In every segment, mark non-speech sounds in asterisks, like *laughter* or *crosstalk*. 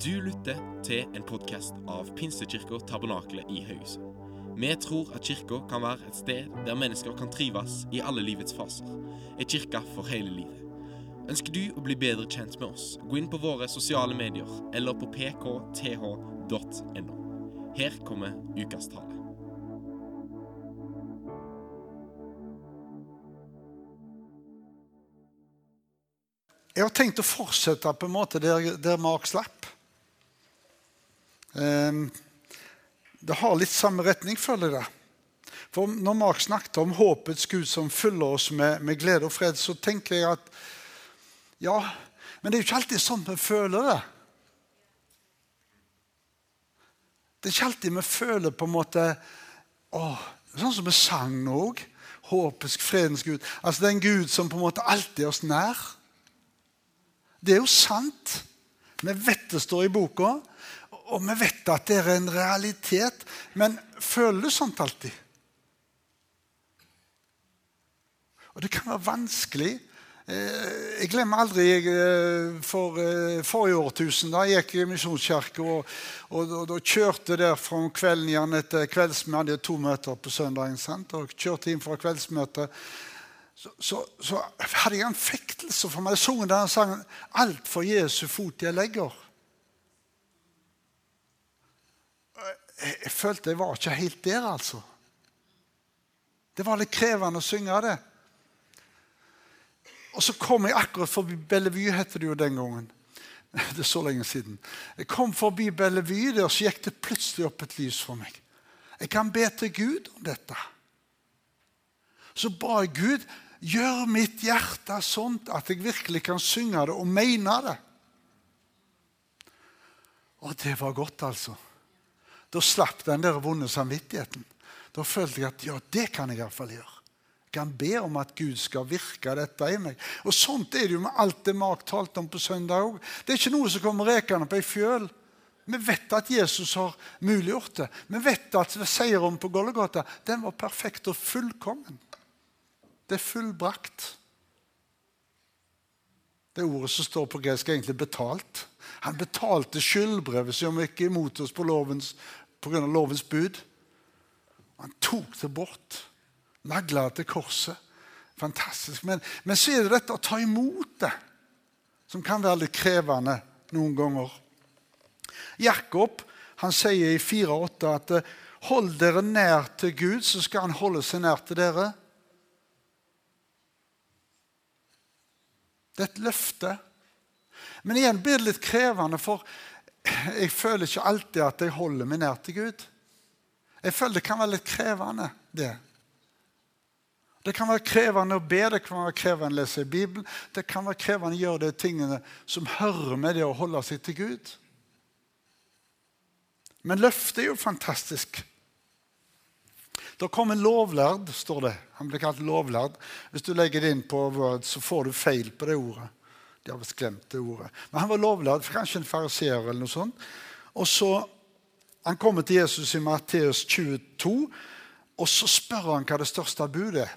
Du lytter til en podkast av Pinsekirka Tabernakelet i Haugesund. Vi tror at kirka kan være et sted der mennesker kan trives i alle livets faser. En kirke for hele livet. Ønsker du å bli bedre kjent med oss, gå inn på våre sosiale medier eller på pkth.no. Her kommer ukas tale. Jeg har tenkt å fortsette på en måte der, der Mark slapp. Ehm, Det har litt samme retning, føler jeg det. For når Mark snakket om håpets Gud som fyller oss med, med glede og fred, så tenker jeg at ja, men det er jo ikke alltid sånn vi føler det. Det er ikke alltid vi føler på en måte å, Sånn som vi sang òg. Håpets, fredens Gud. Altså Det er en Gud som på en måte alltid er oss nær. Det er jo sant. Vi vet det står i boka, og vi vet at det er en realitet. Men føler du sånt alltid? Og det kan være vanskelig. Eh, Jeg glemmer aldri jeg, eh, for eh, forrige årtusen. Da jeg gikk i Misjonskirken, og, og, og, da kjørte der fra kvelden igjen etter kveldsmøtet. Vi hadde to møter på søndagen. sant? Og kjørte inn fra kveldsmøtet. Så, så, så hadde jeg en fektelse for meg. Jeg sang denne sangen 'Alt for Jesu fot jeg legger'. Jeg, følte jeg var ikke helt der, altså. Det var litt krevende å synge det. Og så kom jeg akkurat forbi Bellevue, het det jo den gangen. *laughs* Det er så lenge siden. Jeg kom forbi Bellevue der, så gikk det plutselig opp et lys for meg. Jeg kan be til Gud om dette. Så ba jeg Gud gjør mitt hjerte sånn at jeg virkelig kan synge det og mene det. Og det var godt, altså. Da slapp den der vonde samvittigheten. Da følte jeg at ja, det kan jeg iallfall gjøre. Jeg kan be om at Gud skal virke dette i meg. Og Sånt er det jo med alt det Mark talte om på søndag òg. Det er ikke noe som kommer rekende på ei fjøl. Vi vet at Jesus har muliggjort det. Vi vet at seieren på Gollegata den var perfekt og fullkommen. Det er fullbrakt. Det ordet som står på gresk, er egentlig betalt. Han betalte skyldbrevet som gikk imot oss på lovens, av lovens bud. Han tok det bort. Nagla det til korset. Fantastisk. Men, men så er det dette å ta imot det som kan være litt krevende noen ganger. Jakob han sier i 4,8 at hold dere nær til Gud, så skal han holde seg nær til dere. Det er et løfte. Men igjen blir det litt krevende, for jeg føler ikke alltid at jeg holder meg nær til Gud. Jeg føler det kan være litt krevende, det. Det kan være krevende å be, det kan være krevende å lese Bibelen. Det kan være krevende å gjøre de tingene som hører med det å holde seg til Gud. Men løftet er jo fantastisk. Da kom en lovlærd, står det. Han blir kalt lovlærd. Hvis du legger det inn på Word, så får du feil på det ordet. De har visst glemt det ordet. Men han var lovlærd, kanskje en fariseer eller noe sånt. Og så Han kommer til Jesus i Matteus 22, og så spør han hva det største budet er.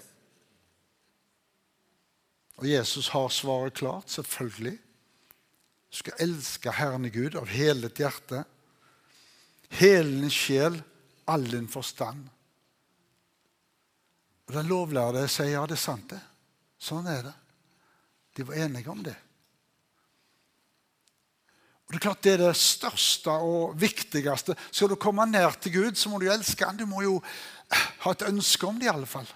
Og Jesus har svaret klart, selvfølgelig. Du skal elske Herren Gud av hele ditt hjerte, hele din sjel, all din forstand. Og Den lovlærde sier ja, det er sant, det. Sånn er det. De var enige om det. Det er klart det er det største og viktigste. Skal du komme nær til Gud, så må du elske han. Du må jo ha et ønske om det, i alle fall.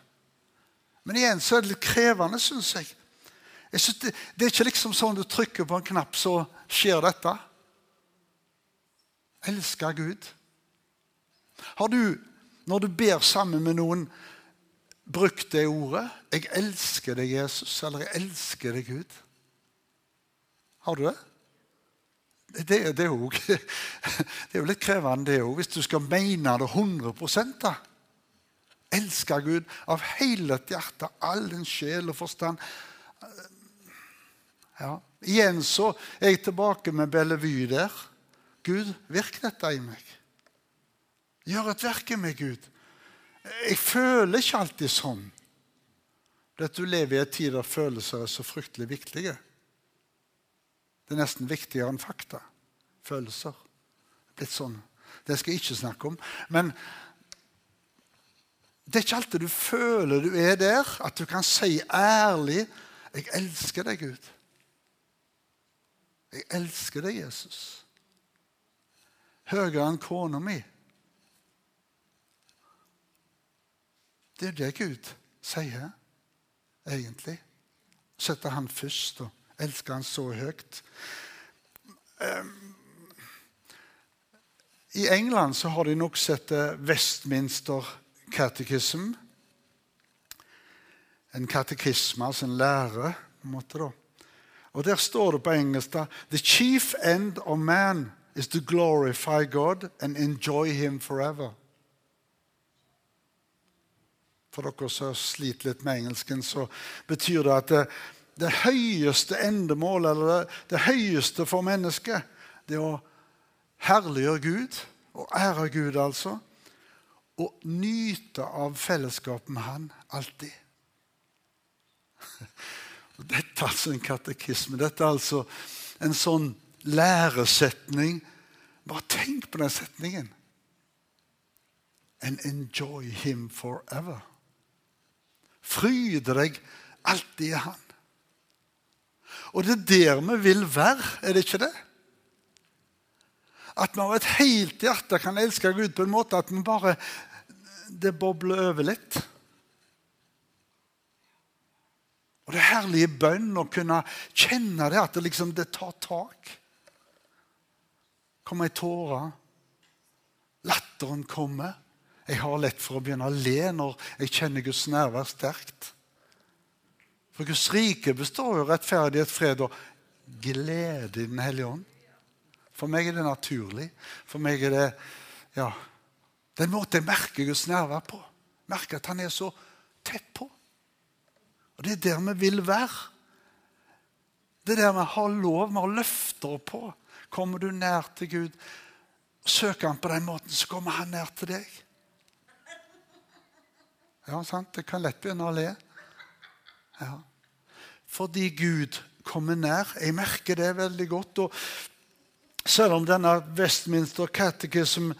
Men igjen så er det litt krevende, syns jeg. jeg synes det, det, er ikke liksom sånn du trykker på en knapp, så skjer dette. Elske Gud. Har du, når du ber sammen med noen, brukt det ordet? 'Jeg elsker deg, Jesus', eller 'Jeg elsker deg, Gud'? Har du det? Det, det, er jo, *laughs* det er jo litt krevende, det òg, hvis du skal mene det 100 da. Elske Gud av hele ditt hjerte, all din sjel og forstand. Ja. Igjen så er jeg tilbake med Bellevue der. Gud, virk dette i meg. Gjør et verk i meg, Gud. Jeg føler ikke alltid sånn. Det at du lever i en tid der følelser er så fryktelig viktige. Det er nesten viktigere enn fakta. følelser. Litt sånn. Det skal jeg ikke snakke om. Men det er ikke alltid du føler du er der, at du kan si ærlig 'Jeg elsker deg, Gud'. Jeg elsker deg, Jesus. Høyere enn kona mi. Det er det Gud sier, egentlig. Setter han først og elsker han så høyt. Um, I England så har de nok sett Westminster Catechism. En katekisme, altså en lære. på en måte da. Og Der står det på engelsk da, The chief end of man is to glorify God and enjoy him forever. For dere som sliter litt med engelsken, så betyr det at det, høyeste endemålet, eller det, det høyeste for mennesket, det er å herliggjøre Gud, og ære Gud, altså. Og nyte av fellesskapet med Han alltid. *laughs* Dette er altså en katekisme. Dette er altså en sånn læresetning. Bare tenk på den setningen. And enjoy him forever. Fryde deg alltid i Han. Og det er der vi vil være, er det ikke det? At vi av et helt hjerte kan elske Gud på en måte at vi bare det bobler over litt. Og det er herlige bønn å kunne kjenne det, at det liksom det tar tak. Kommer ei tåre. Latteren kommer. Jeg har lett for å begynne å le når jeg kjenner Guds nærvær sterkt. For Guds rike består jo rettferdighet, fred og glede i Den hellige ånd. For meg er det naturlig. For meg er det ja, det er en måte jeg merker Guds nærvær på. Merker at han er så tett på. Og det er der vi vil være. Det er der vi har lov, vi har løfter på. Kommer du nær til Gud, søker han på den måten, så kommer han nær til deg. Ja, sant? Det kan lett begynne å le. Ja. Fordi Gud kommer nær. Jeg merker det veldig godt. Og selv om denne Westminster Catechism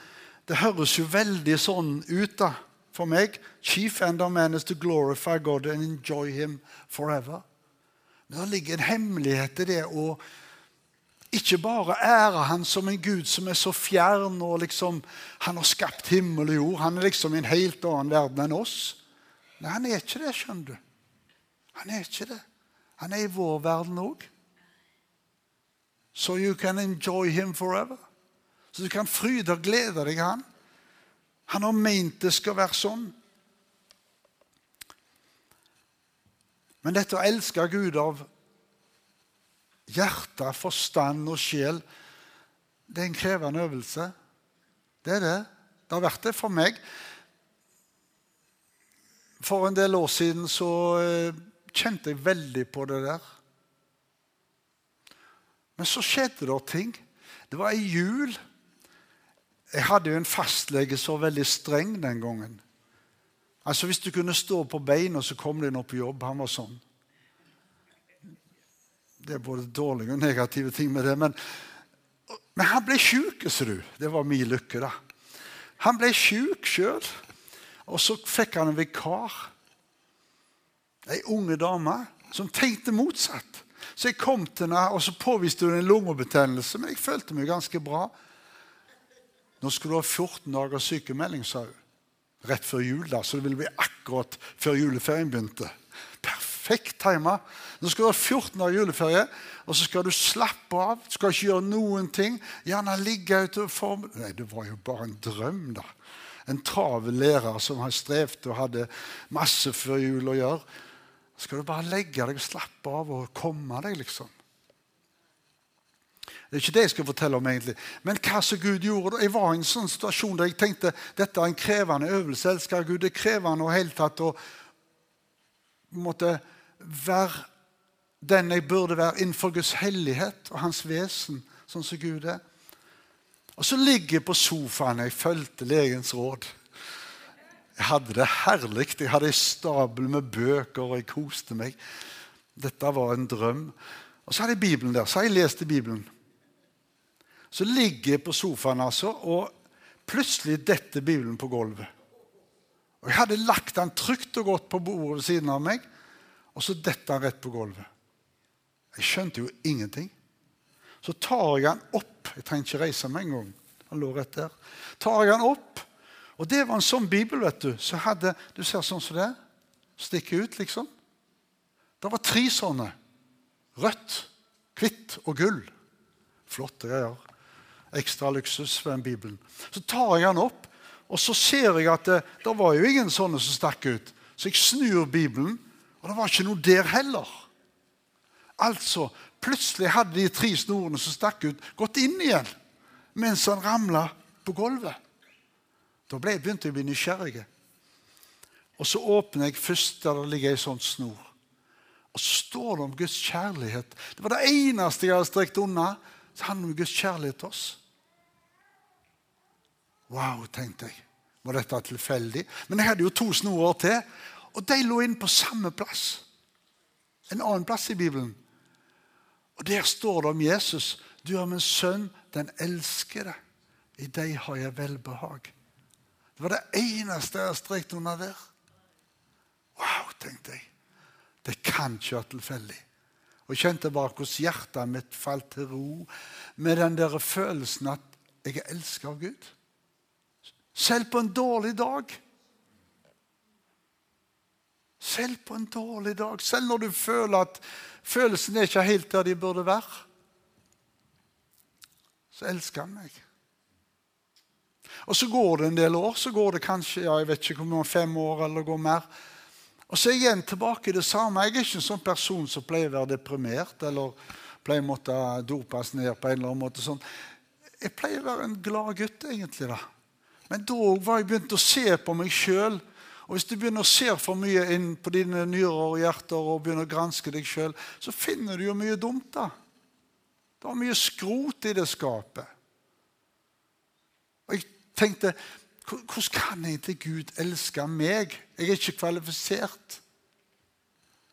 det høres jo veldig sånn ut da, for meg. Chief end of man is to glorify God and enjoy him forever. Men det ligger en hemmelighet i det å ikke bare ære han som en gud som er så fjern og liksom, han har skapt himmel og jord. Han er liksom i en helt annen verden enn oss. Nei, han er ikke det, skjønner du. Han er ikke det. Han er i vår verden òg. So you can enjoy him forever. Så du kan fryde og glede deg han. Han har ment det skal være sånn. Men dette å elske Gud av hjerte, forstand og sjel, det er en krevende øvelse. Det er det. Det har vært det for meg. For en del år siden så eh, kjente jeg veldig på det der. Men så skjedde det ting. Det var ei jul jeg hadde jo en fastlege var veldig streng den gangen. Altså Hvis du kunne stå på beina, så kom du inn på jobb. Han var sånn. Det er både dårlige og negative ting med det. Men, men han ble sjuk, ser du. Det var min lykke, da. Han ble sjuk sjøl, og så fikk han en vikar. Ei unge dame som tenkte motsatt. Så jeg kom til henne, og så påviste hun en lungebetennelse. Men jeg følte meg ganske bra. Nå skulle du ha 14 dagers sykemelding, sa hun. Rett før jul, da, så det ville bli akkurat før juleferien begynte. Perfekt tima. Nå skal du ha 14 dager juleferie, og så skal du slappe av. Skal ikke gjøre noen ting. Gjerne ligge ute og form... Nei, det var jo bare en drøm, da. En travel lærer som har strevd og hadde masse før jul å gjøre. Skal du bare legge deg og slappe av og komme deg, liksom. Det er ikke det jeg skal fortelle om, egentlig. Men hva som Gud gjorde. Jeg var i en sånn situasjon der jeg tenkte dette er en krevende øvelse. Elsker Gud. Det er krevende å helt tatt å måtte være den jeg burde være innenfor Guds hellighet og hans vesen, sånn som Gud er. Og så ligger jeg på sofaen. Jeg fulgte legens råd. Jeg hadde det herlig. Jeg hadde en stabel med bøker, og jeg koste meg. Dette var en drøm. Og så hadde jeg Bibelen der. Så har jeg lest i Bibelen. Så ligger jeg på sofaen, altså, og plutselig detter Bibelen på gulvet. Og Jeg hadde lagt den trygt og godt på bordet ved siden av meg, og så detter den rett på gulvet. Jeg skjønte jo ingenting. Så tar jeg den opp. Jeg trenger ikke reise meg engang. Han lå rett der. Tar jeg den opp, og det var en sånn bibel, vet du. som hadde, Du ser sånn som det stikker ut, liksom. Det var tre sånne. Rødt, hvitt og gull. Flotte greier. Ekstra luksus ved den bibelen. Så tar jeg den opp, og så ser jeg at det, det var jo ingen sånne som stakk ut. Så jeg snur Bibelen, og det var ikke noe der heller. Altså, Plutselig hadde de tre snorene som stakk ut, gått inn igjen mens han ramla på gulvet. Da ble, begynte jeg å bli nysgjerrig. Og så åpner jeg først der det ligger ei sånn snor. Og så står det om Guds kjærlighet. Det var det eneste jeg hadde strekt unna. Så handler det om Guds kjærlighet til oss. Wow, tenkte jeg. Var dette tilfeldig? Men jeg hadde jo to snorer til, og de lå inne på samme plass. En annen plass i Bibelen. Og Der står det om Jesus. Du er min sønn, den elskede. I deg har jeg velbehag. Det var det eneste jeg strekte strekt under der. Wow, tenkte jeg. Det kan ikke være tilfeldig. Og kjente bare hvordan hjertet mitt falt til ro med den der følelsen at jeg er elsket av Gud. Selv på en dårlig dag. Selv på en dårlig dag, selv når du føler at følelsen er ikke helt der de burde være, så elsker han meg. Og Så går det en del år, så går det kanskje ja, jeg vet ikke hvor mange, fem år eller går mer. Og så er jeg igjen tilbake i det samme. Jeg er ikke en sånn person som pleier å være deprimert eller pleier å måtte dopes ned på en eller annen måte. sånn. Jeg pleier å være en glad gutt, egentlig. da. Men da var jeg begynt å se på meg sjøl og Hvis du begynner å se for mye inn på dine nyrer og hjerter og begynner å granske deg sjøl, så finner du jo mye dumt. da. Det var mye skrot i det skapet. Og jeg tenkte hvordan kan egentlig Gud elske meg? Jeg er ikke kvalifisert.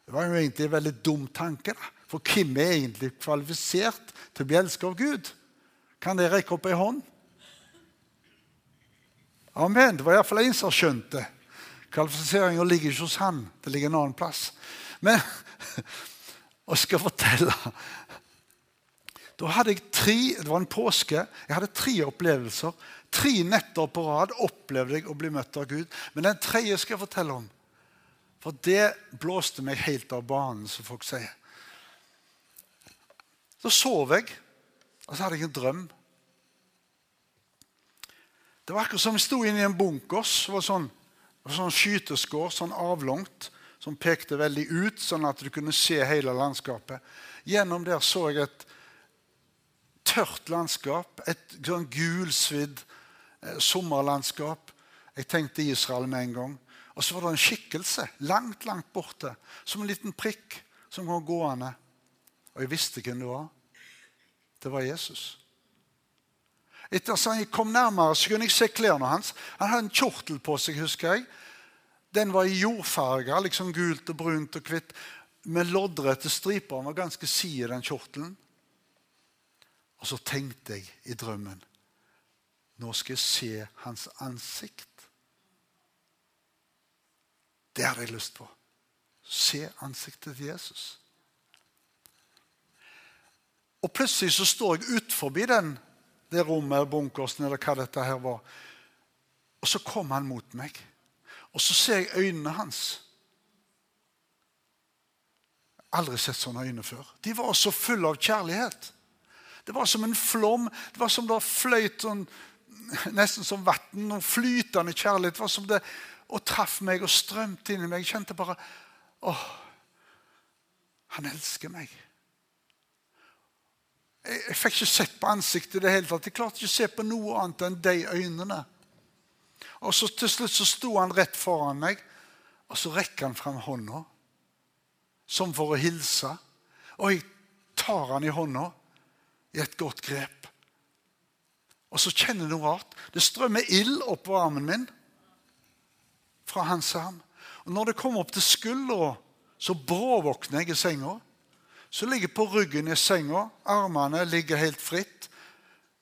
Det var jo egentlig en veldig dum tanke. da. For hvem er egentlig kvalifisert til å bli elsket av Gud? Kan det rekke opp ei hånd? Amen. Det var iallfall en som skjønte det. Kvalifiseringa ligger ikke hos han, det ligger en annen plass. Men *laughs* og skal fortelle Da hadde jeg tre Det var en påske. Jeg hadde tre opplevelser. Tre netter på rad opplevde jeg å bli møtt av Gud. Men den tredje skal jeg fortelle om. For det blåste meg helt av banen, som folk sier. Så sov jeg, og så hadde jeg en drøm. Det var akkurat som jeg sto inne i en bunkers. Det var sånn sånn skyteskår, sånn avlangt, som pekte veldig ut, sånn at du kunne se hele landskapet. Gjennom der så jeg et tørt landskap, et sånn gulsvidd eh, sommerlandskap. Jeg tenkte Israel med en gang. Og så var det en skikkelse langt, langt borte, som en liten prikk som kom gående. Og jeg visste hvem det var. Det var Jesus. Etter at jeg kom nærmere, så kunne jeg se klærne hans. Han hadde en kjortel på seg, husker jeg. Den var i jordfarger, liksom gult og brunt og hvitt, med loddrette striper. Han var ganske sid, den kjortelen. Og så tenkte jeg i drømmen Nå skal jeg se hans ansikt. Det hadde jeg lyst på. Se ansiktet til Jesus. Og plutselig så står jeg utenfor det rommet, bunkersen eller hva dette her var. Og så kom han mot meg. Og så ser jeg øynene hans. Aldri sett sånne øyne før. De var så fulle av kjærlighet. Det var som en flom. Det var som det fløyt sånn, nesten som vann. Noen flytende kjærlighet. Var som det og traff meg og strømte inn i meg. Jeg kjente bare åh, han elsker meg. Jeg, jeg fikk ikke sett på ansiktet i det hele tatt. Jeg klarte ikke å se på noe annet enn de øynene. Og så Til slutt så sto han rett foran meg, og så rekker han fram hånda, som for å hilse. Og jeg tar han i hånda i et godt grep. Og så kjenner jeg noe rart. Det strømmer ild på armen min fra hans arm. Og når det kommer opp til skuldra, så bråvåkner jeg i senga. Så ligger jeg på ryggen i senga. Armene ligger helt fritt.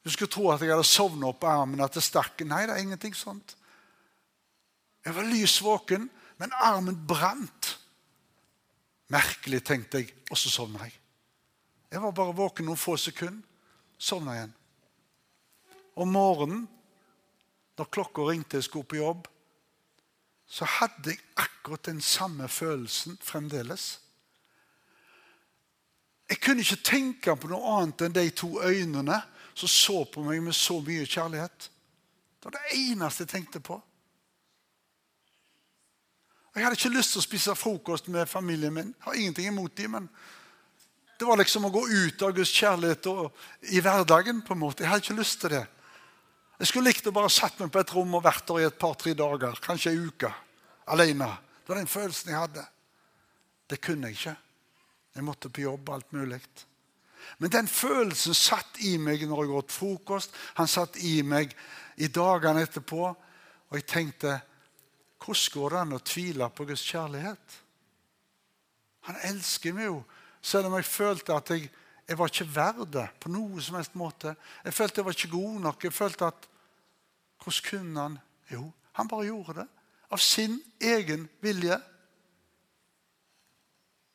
Du skulle tro at jeg hadde sovna på armen, at det stakk. Nei, det er ingenting sånt. Jeg var lys våken, men armen brant. Merkelig, tenkte jeg, og så sovna jeg. Jeg var bare våken noen få sekunder, sovna igjen. Om morgenen, når klokka ringte jeg skulle på jobb, så hadde jeg akkurat den samme følelsen fremdeles. Jeg kunne ikke tenke på noe annet enn de to øynene som så på meg med så mye kjærlighet. Det var det eneste jeg tenkte på. Jeg hadde ikke lyst til å spise frokost med familien min. Jeg har ingenting imot dem, men det var liksom å gå ut av Guds kjærlighet og, i hverdagen. på en måte. Jeg hadde ikke lyst til det. Jeg skulle likt å bare satt meg på et rom og vært der i et par-tre dager, kanskje ei uke, alene. Det var den følelsen jeg hadde. Det kunne jeg ikke. Jeg måtte på jobb, alt mulig. Men den følelsen satt i meg når jeg åt frokost. Han satt i meg i dagene etterpå. Og jeg tenkte hvordan går det an å tvile på Guds kjærlighet? Han elsker meg jo, selv om jeg følte at jeg, jeg var ikke verd det på noe som helst måte. Jeg følte jeg var ikke god nok. Jeg følte at Hvordan kunne han? Jo, han bare gjorde det. Av sin egen vilje.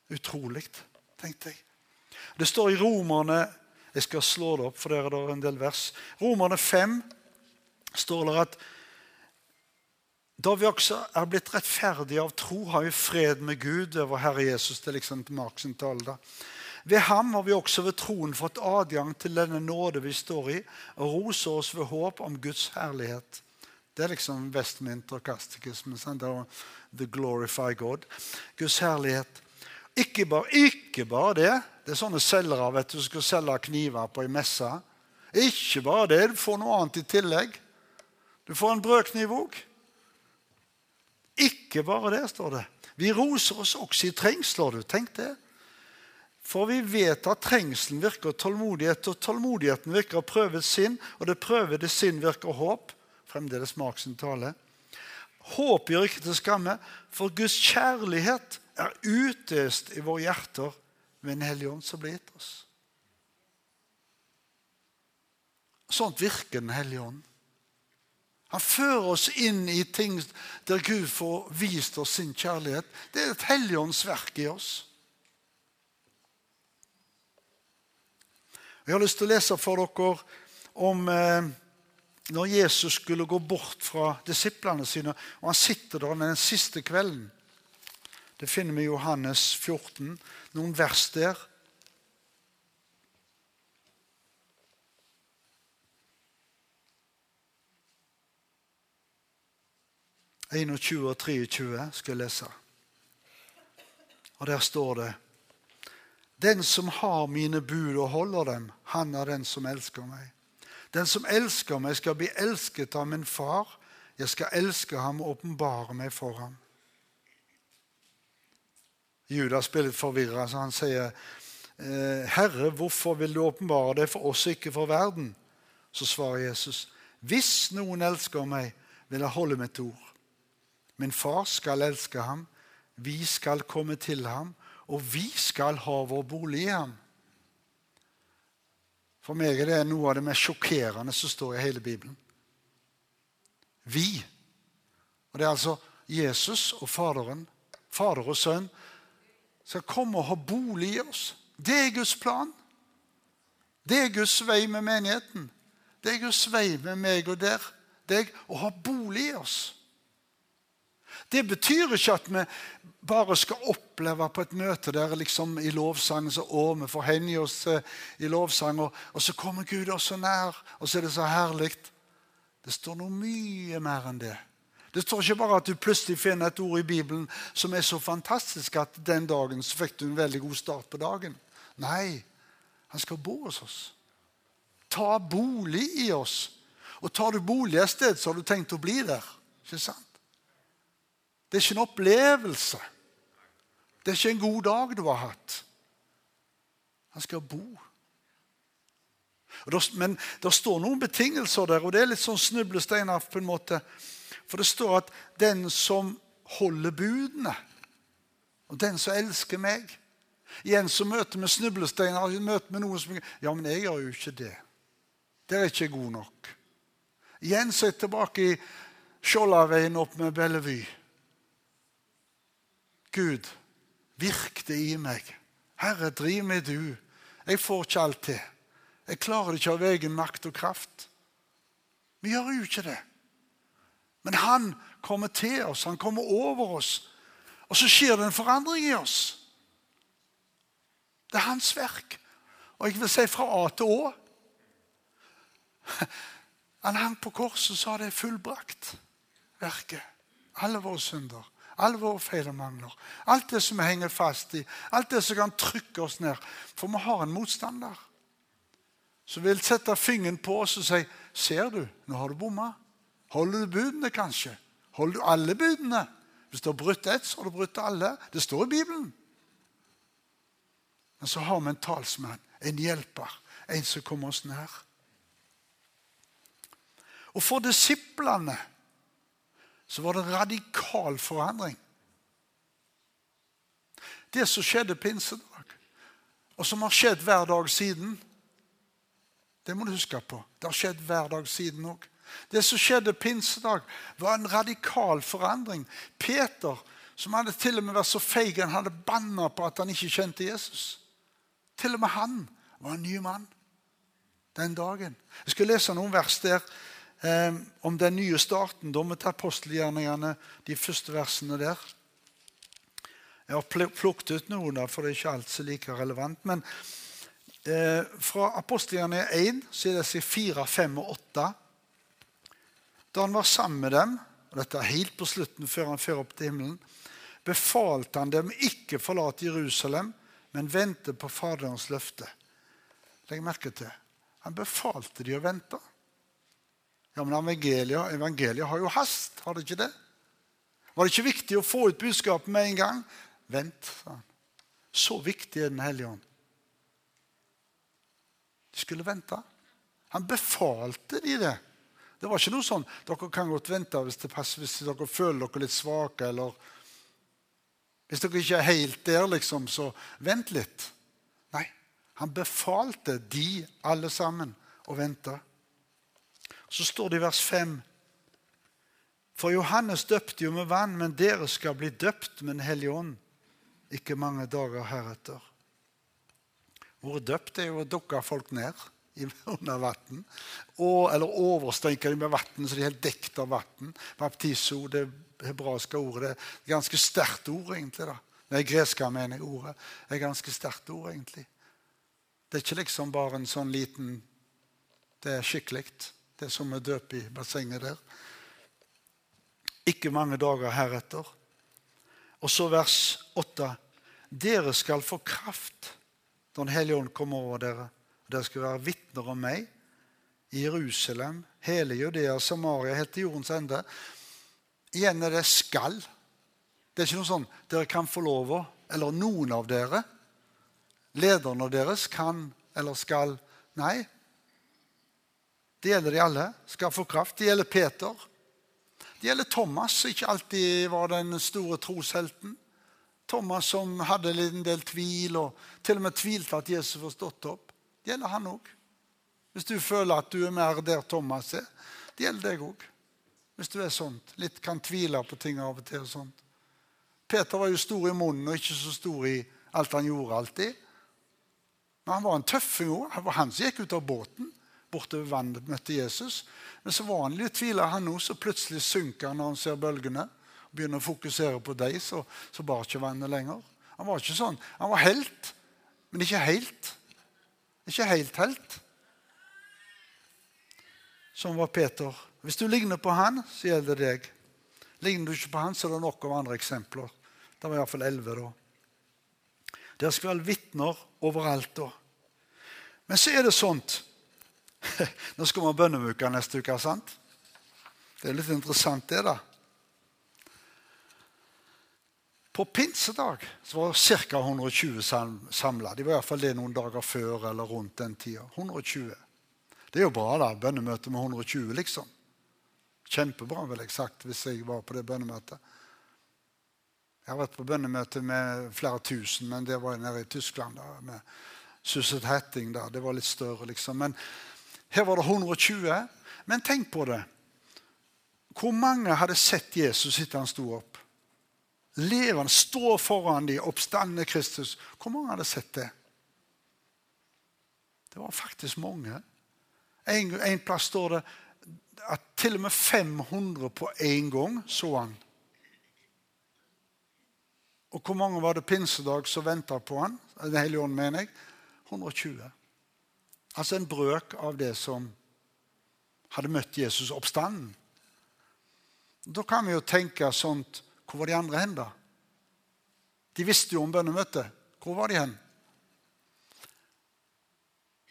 Utrolig, tenkte jeg. Det står i Romerne Jeg skal slå det opp, for der er en del vers. Romerne 5 står det at da vi også er blitt rettferdige av tro, har vi fred med Gud over Herre Jesus. Det er liksom Mark sin tale da. Ved ham har vi også ved troen fått adgang til denne nåde vi står i, og roser oss ved håp om Guds herlighet. Det er liksom Westminter Casticus, The Glorify God. Guds herlighet. Ikke bare, ikke bare det. Det er sånne selgere vet du, som skal selge kniver på ei messe. Ikke bare det. Du får noe annet i tillegg. Du får en brødkniv òg. Ikke bare det, står det. Vi roser oss også i trengsler. du. Tenk det. For vi vet at trengselen virker tålmodighet, og tålmodigheten virker prøvet sinn, og det prøvede sinn virker håp. Fremdeles Mark sin tale. Håp gjør ikke til skamme, for Guds kjærlighet er utøst i våre hjerter ved en hellig ånd som blir gitt oss. Sånt virker Den hellige ånd. Han fører oss inn i ting der Gud får vist oss sin kjærlighet. Det er et helligåndsverk i oss. Jeg har lyst til å lese for dere om eh, når Jesus skulle gå bort fra disiplene sine. og Han sitter der den siste kvelden. Det finner vi i Johannes 14, noen vers der. 21 og 23 skal jeg lese. Og der står det Den som har mine bud og holder dem, han er den som elsker meg. Den som elsker meg, skal bli elsket av min far. Jeg skal elske ham og åpenbare meg for ham. Judas blir litt forvirra, så han sier, «Eh, 'Herre, hvorfor vil du åpenbare deg for oss ikke for verden?' Så svarer Jesus, 'Hvis noen elsker meg, vil jeg holde mitt ord.' Min far skal elske ham, vi skal komme til ham, og vi skal ha vår bolig i ham. For meg er det noe av det mest sjokkerende som står i hele Bibelen. Vi. Og Det er altså Jesus og Faderen, Fader og Sønn, skal komme og ha bolig i oss. Det er Guds plan. Det er Guds vei med menigheten. Det er Guds vei med meg og deg å ha bolig i oss. Det betyr ikke at vi bare skal oppleve på et møte der liksom i lovsangen så å, vi får hengi oss eh, i lovsang, og, og, så kommer Gud oss så nær, og så er det så herlig. Det står noe mye mer enn det. Det står ikke bare at du plutselig finner et ord i Bibelen som er så fantastisk at den dagen så fikk du en veldig god start på dagen. Nei, han skal bo hos oss. Ta bolig i oss. Og tar du bolig et sted, så har du tenkt å bli der. Ikke sant? Det er ikke en opplevelse. Det er ikke en god dag du har hatt. Han skal bo. Men det står noen betingelser der, og det er litt sånn snublesteiner på en måte. For det står at 'den som holder budene', og 'den som elsker meg' Igjen så møter vi snublesteiner. møter vi noen som Ja, men jeg gjør jo ikke det. Det er ikke god nok. Igjen så er jeg tilbake i Skjoldaveien opp med Bellevue. Gud, virk det i meg. Herre, driv meg du. Jeg får ikke alt til. Jeg klarer det ikke av egen makt og kraft. Vi gjør jo ikke det. Men han kommer til oss, han kommer over oss. Og så skjer det en forandring i oss. Det er hans verk. Og jeg vil si fra A til Å. Han hang på korset og sa det er fullbrakt, verket. Alle våre synder, alle våre feil og mangler. Alt det som vi henger fast i, alt det som kan trykke oss ned. For vi har en motstander som vil sette fingeren på oss og si Ser du, nå har du bomma. Holder du budene, kanskje? Holder du alle budene? Hvis du har brutt ett, så har du brutt alle. Det står i Bibelen. Men så har vi en talsmann, en hjelper, en som kommer oss nær. Og for disiplene så var det radikal forandring. Det som skjedde pinsedag, og som har skjedd hver dag siden, det må du huske på. Det har skjedd hver dag siden òg. Det som skjedde pinsedag, var en radikal forandring. Peter, som hadde til og med vært så feig han hadde banna på at han ikke kjente Jesus. Til og med han var en ny mann den dagen. Jeg skal lese noen vers der eh, om den nye starten. Da ta apostelgjerningene, de første versene der. Jeg har plukket ut noen, der, for det er ikke alt så like relevant. Men eh, fra apostelgjerningene 1 så er det 4, 5 og 8. Da han var sammen med dem, og dette er helt på slutten før han fører opp til himmelen, befalte han dem ikke forlate Jerusalem, men vente på Faderens løfte. Legg merke til. Han befalte de å vente. Ja, men evangeliet, evangeliet har jo hast, har det ikke det? Var det ikke viktig å få ut budskapet med en gang? Vent, sa han. Så viktig er Den hellige ånd. De skulle vente. Han befalte de det. Det var ikke noe sånn dere kan godt vente hvis, passer, hvis dere føler dere litt svake. eller Hvis dere ikke er helt der, liksom, så vent litt. Nei, han befalte de alle sammen å vente. Så står det i vers 5 For Johannes døpte jo med vann, men dere skal bli døpt med Den hellige ånd ikke mange dager heretter. Ordet døpt er jo å dukke folk ned under vann. Eller overstrenke dem med vann så de er helt dekket av vann. Baptiso, det hebraiske ordet, det er ganske sterkt ord, egentlig. da. Nei, greske mener jeg ordet. Det er ganske sterkt ord, egentlig. Det er ikke liksom bare en sånn liten Det er skikkelig det som er døpt i bassenget der. Ikke mange dager heretter. Og så vers 8. Dere skal få kraft når Den hellige ånd kommer over dere. Dere skal være vitner om meg i Jerusalem, hele Judea, Samaria, helt til jordens ende. Igjen er det 'skal'. Det er ikke noe sånn 'dere kan få lov å', eller 'noen av dere'. Lederne deres kan eller skal. Nei, det gjelder de alle. Skal få kraft. Det gjelder Peter. Det gjelder Thomas, som ikke alltid var den store troshelten. Thomas som hadde en del tvil, og til og med tvilte at Jesus var stått opp. Det gjelder han òg. Hvis du føler at du er mer der Thomas er. Det gjelder deg òg. Hvis du er sånt. Litt kan tvile på ting av og til. og sånt. Peter var jo stor i munnen og ikke så stor i alt han gjorde alltid. Men han var en tøffing òg. Det var han som gikk ut av båten bortover vannet møtte Jesus. Men så vanlig tviler han nå, så plutselig synker han når han ser bølgene. og Begynner å fokusere på dem, så, så bar ikke vannet lenger. Han var ikke sånn. Han var helt, men ikke helt. Ikke helt helt. Som var Peter. Hvis du ligner på han, så gjelder det deg. Ligner du ikke på han, så er det nok av andre eksempler. Det var iallfall elleve da. Dere skal være vitner overalt da. Men så er det sånt *laughs* Nå skal vi ha bønneuke neste uke. sant? Det er litt interessant, det, da. På pinsedag så var ca. 120 samla. De var iallfall det noen dager før eller rundt den tida. 120. Det er jo bra, da. Bønnemøte med 120, liksom. Kjempebra, ville jeg sagt hvis jeg var på det bønnemøtet. Jeg har vært på bønnemøte med flere tusen, men det var nede i Tyskland. da, med Susset Hatting. da, Det var litt større, liksom. Men Her var det 120. Men tenk på det. Hvor mange hadde sett Jesus etter han sto opp? Levende, stå foran de, oppstandende Kristus. Hvor mange hadde sett det? Det var faktisk mange. En, en plass står det at til og med 500 på én gang så han. Og hvor mange var det pinsedag som venta på han? Den hellige ånd, mener jeg. 120. Altså en brøk av det som hadde møtt Jesus oppstanden. Da kan vi jo tenke sånt Hvor var de andre hen, da? De visste jo om bønnemøtet. Hvor var de hen?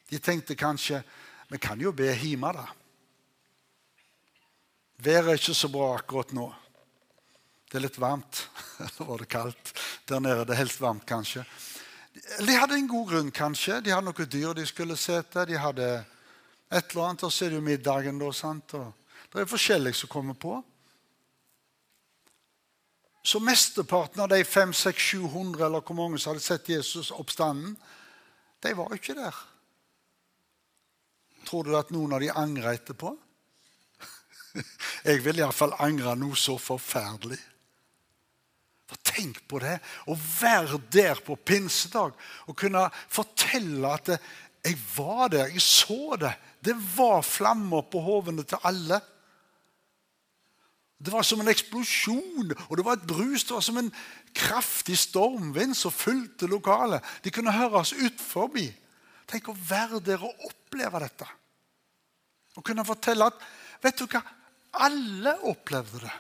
De tenkte kanskje vi kan jo be hjemme, da. Været er ikke så bra akkurat nå. Det er litt varmt. *laughs* Eller var det kaldt? Der nede det er helst varmt, kanskje. De hadde en god grunn, kanskje. De hadde noe dyr de skulle se etter. De hadde et eller annet, og så er det jo middagen, da. sant? Og det er forskjellig som kommer på. Så mesteparten av de 500-700 eller hvor mange som hadde sett Jesus oppstanden, de var jo ikke der. Tror du at noen av de angrer etterpå? *laughs* Jeg vil iallfall angre noe så forferdelig. Tenk på det. Å være der på pinsedag og kunne fortelle at jeg var der, jeg så det. Det var flammer på hovene til alle. Det var som en eksplosjon, og det var et brus. Det var som en kraftig stormvind som fulgte lokalet. De kunne høres ut forbi. Tenk å være der og oppleve dette. Og kunne fortelle at vet du hva? Alle opplevde det.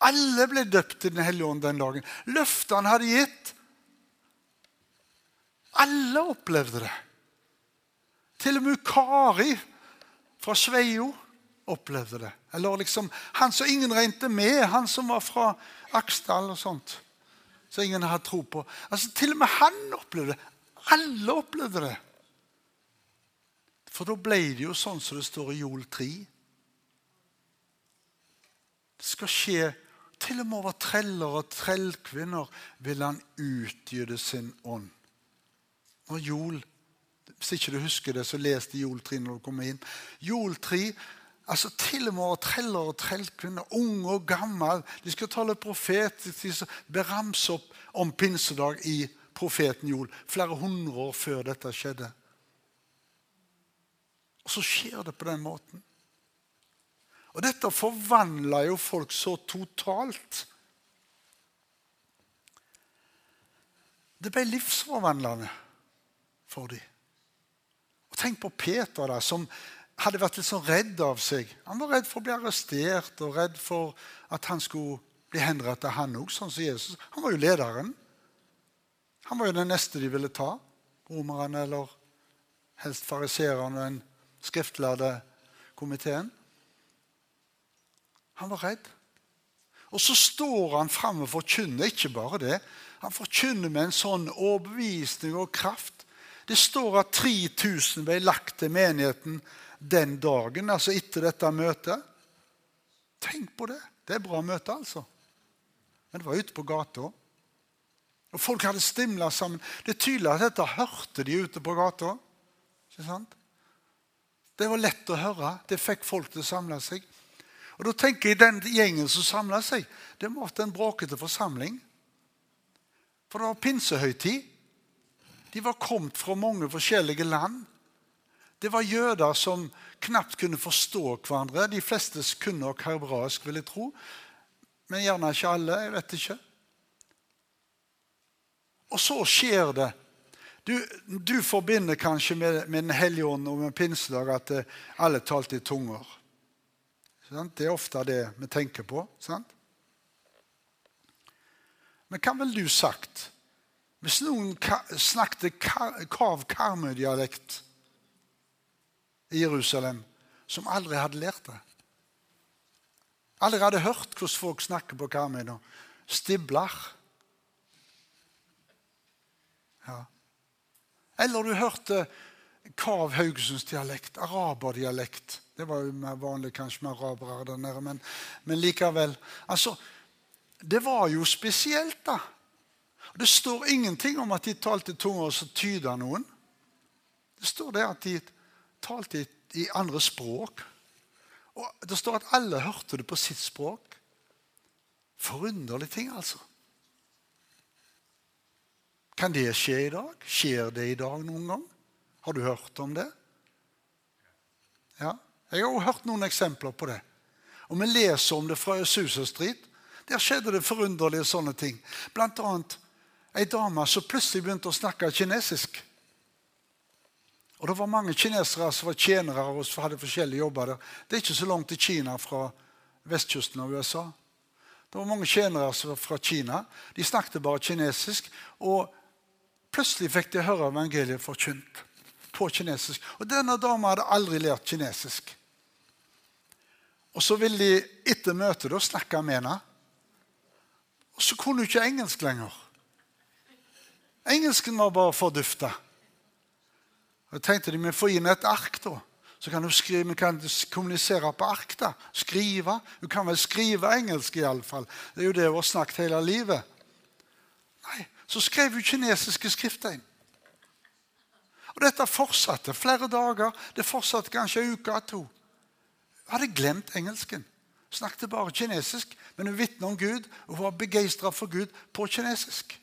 Alle ble døpt i Den hellige ånd den dagen. Løftet han hadde gitt. Alle opplevde det. Til og med Kari fra Sveio opplevde det. Eller liksom han som ingen regnet med, han som var fra Aksdal og sånt. Som ingen hadde tro på. Altså, Til og med han opplevde det. Alle opplevde det. For da ble det jo sånn som det står i Jol 3. Det skal skje Til og med over treller og trellkvinner vil han utgyte sin ånd. Når Jol, Hvis ikke du husker det, så les det Jol 3 når du kommer inn. Jol 3, altså Til og med over treller og trellkvinner, unge og gamle, de skal tale profetisk, de beramse opp om pinsedag i profeten Jol. Flere hundre år før dette skjedde. Og så skjer det på den måten. Og dette forvandla jo folk så totalt. Det ble livsforvandlende for dem. Og Tenk på Peter, da, som hadde vært litt sånn redd av seg. Han var redd for å bli arrestert og redd for at han skulle bli henrettet, han òg, sånn som Jesus. Han var jo lederen. Han var jo den neste de ville ta. Romerne eller helst fariserene den skriftlærde komiteen. Han var redd. Og så står han fram og forkynner ikke bare det. Han forkynner med en sånn overbevisning og kraft. Det står at 3000 ble lagt til menigheten den dagen, altså etter dette møtet. Tenk på det. Det er bra møte, altså. Men det var ute på gata. Og folk hadde stimla sammen. Det er tydelig at dette hørte de ute på gata. Ikke sant? Det var lett å høre. Det fikk folk til å samle seg. Og da tenker jeg Den gjengen som samla seg, det måtte en bråkete forsamling. For det var pinsehøytid. De var kommet fra mange forskjellige land. Det var jøder som knapt kunne forstå hverandre. De fleste kunne nok hebraisk, vil jeg tro. Men gjerne ikke alle. Jeg vet ikke. Og så skjer det du, du, forbinder kanskje med, med Den hellige ånd og med pinsedag at uh, alle talte i tunger. Det er ofte det vi tenker på. Sant? Men hva ville du sagt hvis noen snakket Kav Karmøy-dialekt i Jerusalem, som aldri hadde lært det? Aldri hadde hørt hvordan folk snakker på Karmøy nå. Stibler. Ja. Eller du hørte Kav Haugesunds dialekt, araberdialekt. Det var jo mer vanlig kanskje med arabere der nede, men, men likevel. Altså, det var jo spesielt, da. Det står ingenting om at de talte tunger som tyda noen. Det står det at de talte i, andre språk. Og Det står at alle hørte det på sitt språk. Forunderlige ting, altså. Kan det skje i dag? Skjer det i dag noen gang? Har du hørt om det? Ja, Jeg har også hørt noen eksempler på det. Og vi leser om det fra Susa Street. Der skjedde det forunderlige sånne ting. Blant annet ei dame som plutselig begynte å snakke kinesisk. Og Det var mange kinesere som var tjenere og hadde forskjellige jobber der. Det er ikke så langt til Kina fra vestkysten av USA. Det var mange tjenere som var fra Kina. De snakket bare kinesisk. Og plutselig fikk de høre evangeliet forkynt på kinesisk. Og denne dama hadde aldri lært kinesisk. Og så ville de etter møtet da snakke med henne. Og så kunne hun ikke engelsk lenger. Engelsken var bare fordufta. Jeg tenkte de vi får inn et ark, da. Så kan hun skrive, vi kan kommunisere på ark. da. Skrive. Hun kan vel skrive engelsk, iallfall. Det er jo det hun har snakket hele livet. Nei, Så skrev hun kinesiske skrifttegn. Og dette fortsatte flere dager. Det fortsatte kanskje en uke eller to. Hun hadde glemt engelsken. Snakket bare kinesisk, men hun vitnet om Gud, og var begeistra for Gud på kinesisk.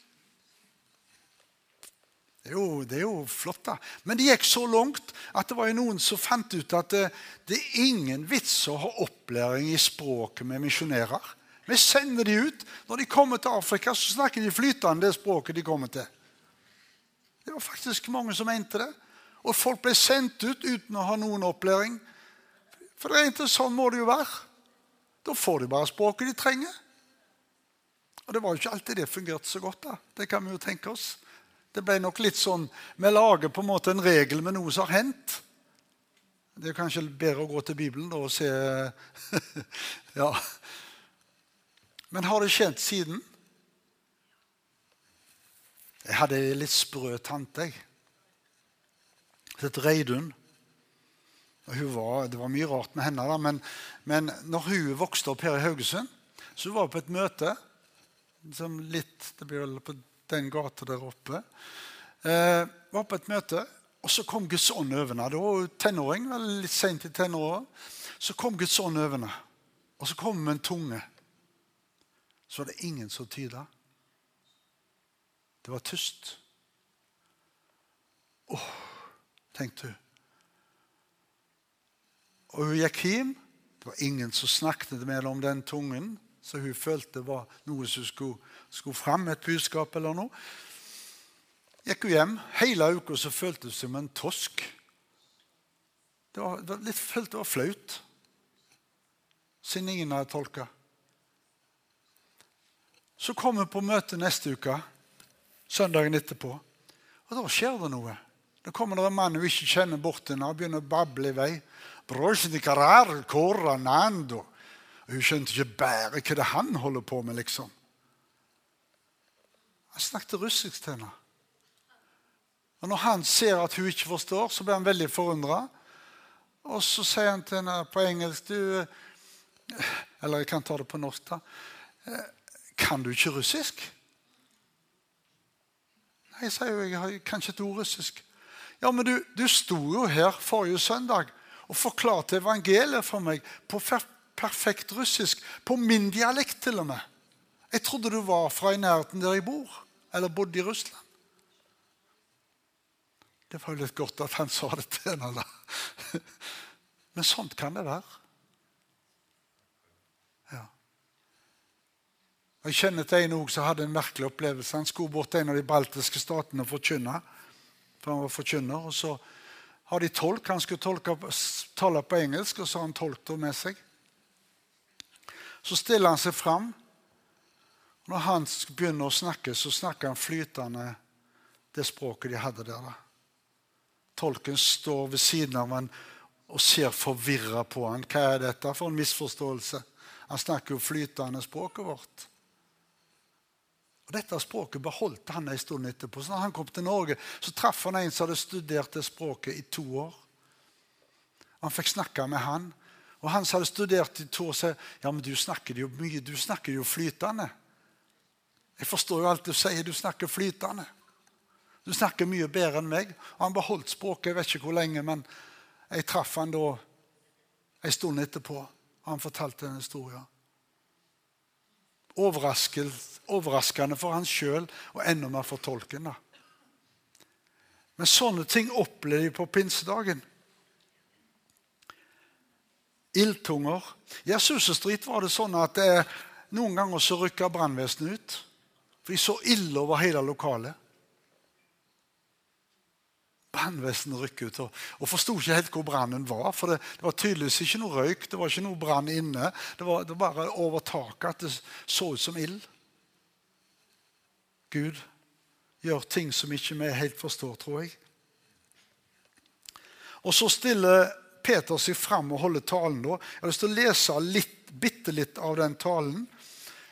Det er, jo, det er, jo, flott, da. Men det gikk så langt at det var noen som fant ut at det, det er ingen vits å ha opplæring i språket med misjonærer. Vi sender de ut. Når de kommer til Afrika, så snakker de flytende det språket de kommer til. Det var faktisk mange som mente det. Og folk ble sendt ut uten å ha noen opplæring. For det er ikke sånn må det jo være. Da får de bare språket de trenger. Og det var jo ikke alltid det fungerte så godt. da. Det kan vi jo tenke oss. Det ble nok litt sånn Vi lager på en måte en regel med noe som har hendt. Det er kanskje bedre å gå til Bibelen da og se *laughs* Ja. Men har det skjedd siden? Jeg hadde ei litt sprø tante. Hun het Reidun. Var, det var mye rart med henne, da, men, men når hun vokste opp her i Haugesund, så var hun på et møte som litt, Det blir vel på den gata der oppe. Eh, var på et møte, og så kom Guds ånd over henne. Da var hun tenåring, litt sent i tenåra. Så kom Guds ånd over henne, og så kom hun med en tunge. Så var det ingen som tyda. Det var tyst. Åh, tenkte hun. Og hun gikk hjem. Det var ingen som snakket med henne om den tungen, så hun følte var noe som skulle, skulle fram, et budskap eller noe. Gikk hun hjem. Hele uka så følte hun som en tosk. Det var, det var litt, følte det var flaut, siden ingen hadde tolka. Så kom hun på møte neste uke søndagen etterpå. Og da skjer det noe. Da kommer det en mann hun ikke kjenner bort til henne og begynner å bable i vei. Og hun skjønte ikke bare hva det han holder på med, liksom. Han snakket russisk til henne. Og Når han ser at hun ikke forstår, så blir han veldig forundra. Og så sier han til henne på engelsk du, Eller jeg kan ta det på norsk. da. Kan du ikke russisk? Jeg sier jo, jeg har kanskje et ord russisk. Ja, men du, du sto jo her forrige søndag og forklarte evangeliet for meg på perfekt russisk. På min dialekt, til og med. Jeg trodde du var fra i nærheten der jeg bor, eller bodde i Russland. Det var jo litt godt at han sa det til henne. *laughs* Men sånt kan det være. Jeg kjenner til en som hadde en merkelig opplevelse. Han skulle bort til en av de baltiske statene og forkynne. For han var forkynner. Og så har de tolk. Han skulle tolke, tale på engelsk, og så har han tolk med seg. Så stiller han seg fram. Når han begynner å snakke, så snakker han flytende det språket de hadde der. Tolken står ved siden av han og ser forvirra på han. Hva er dette for en misforståelse? Han snakker jo flytende språket vårt. Og Dette språket beholdt han en stund etterpå. Så når han kom til Norge, så traff han en som hadde studert det språket i to år. Han fikk snakke med han. Og han som hadde studert i to år, sa ja, men du snakker jo mye, du snakker jo flytende. Jeg forstår jo alt du sier. Du snakker flytende. Du snakker mye bedre enn meg. Og han beholdt språket jeg vet ikke hvor lenge, men Jeg traff han da en stund etterpå. og Han fortalte den historien. Overraskende for han sjøl, og enda mer for tolken. Men sånne ting opplevde de på pinsedagen. Ildtunger. I Asusestrid var det sånn at det, noen ganger så rykka brannvesenet ut. For de så ille over hele lokalet. Brannvesenet rykket ut og, og forsto ikke helt hvor brannen var. For det, det, var tydeligvis ikke noe røyk, det var ikke noe brann inne. Det var, det var bare over taket at det så ut som ild. Gud gjør ting som ikke vi helt forstår, tror jeg. Og så stiller Peter seg fram og holder talen. da. Jeg har lyst til å lese litt, bitte litt av den talen.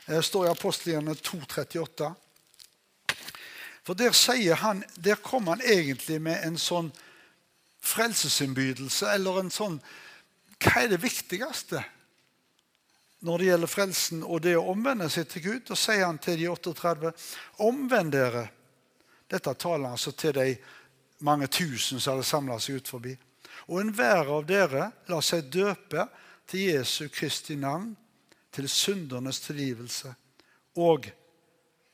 Det står i Apostelgjerne 2,38. For der sier han, der kommer han egentlig med en sånn frelsesinnbydelse, eller en sånn Hva er det viktigste når det gjelder frelsen og det å omvende seg til Gud? Da sier han til de 38.: Omvend dere. Dette taler altså til de mange tusen som hadde samla seg ut forbi. Og enhver av dere la seg døpe til Jesu Kristi navn, til syndernes tilgivelse, og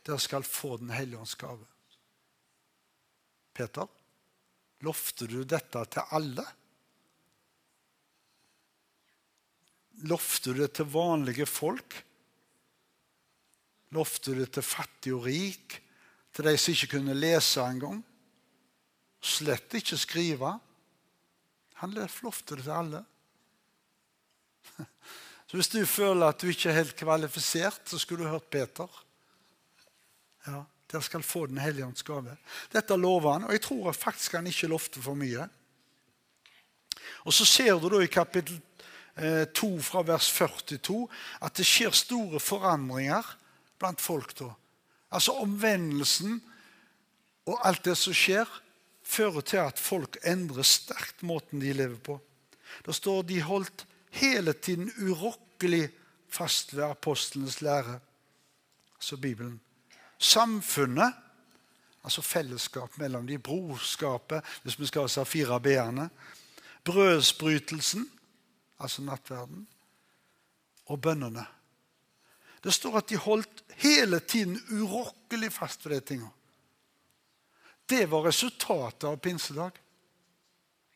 dere skal få Den hellige ånds gave. Peter, lovte du dette til alle? Lovte du det til vanlige folk? Lovte du det til fattig og rik? Til de som ikke kunne lese engang? Slett ikke skrive? Han lovte det til alle. *laughs* Så hvis du føler at du ikke er helt kvalifisert, så skulle du hørt Peter. Ja. Dere skal få Den hellige ånds gave. Dette lover han, og jeg tror faktisk han ikke lovte for mye. Og Så ser du da i kapittel 2 eh, fra vers 42 at det skjer store forandringer blant folk. da. Altså omvendelsen og alt det som skjer, fører til at folk endrer sterkt måten de lever på. Da står de holdt hele tiden urokkelig fast ved apostlenes lære. Så Bibelen samfunnet, altså fellesskap mellom de, brorskapet, hvis vi skal ha fire b-ene, brødsbrytelsen, altså nattverden, og bønnene. Det står at de holdt hele tiden urokkelig fast ved de tingene. Det var resultatet av pinsedag.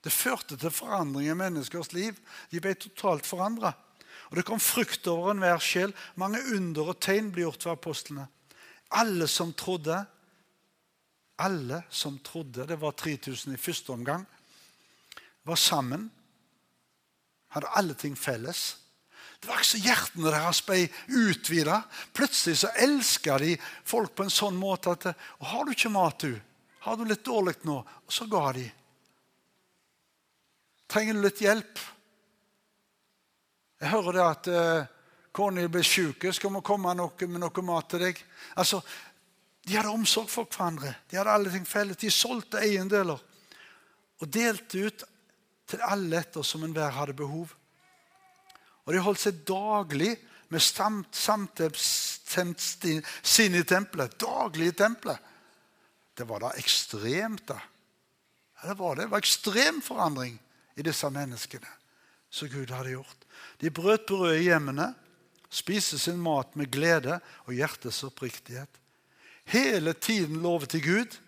Det førte til forandring i menneskers liv. De ble totalt forandra. Og det kom frukt over enhver sjel. Mange under og tegn ble gjort ved apostlene. Alle som trodde, alle som trodde, det var 3000 i første omgang, var sammen. Hadde alle ting felles. Det var ikke så hjertene deres ble utvida. Plutselig så elska de folk på en sånn måte at 'Har du ikke mat, du? Har du litt dårlig nå?' Og så ga de. 'Trenger du litt hjelp?' Jeg hører det at uh, Kona ble syk, skal vi komme noe, med noe mat til deg? Altså, De hadde omsorg for hverandre. De hadde alle ting felles. De solgte eiendeler og delte ut til alle etter som enhver hadde behov. Og de holdt seg daglig med sinn i tempelet. Daglig i tempelet. Det var da ekstremt, da. Ja, det var det. Det var ekstrem forandring i disse menneskene som Gud hadde gjort. De brøt brødet i hjemmene spise sin mat med glede og hjertets oppriktighet. Hele tiden love til Gud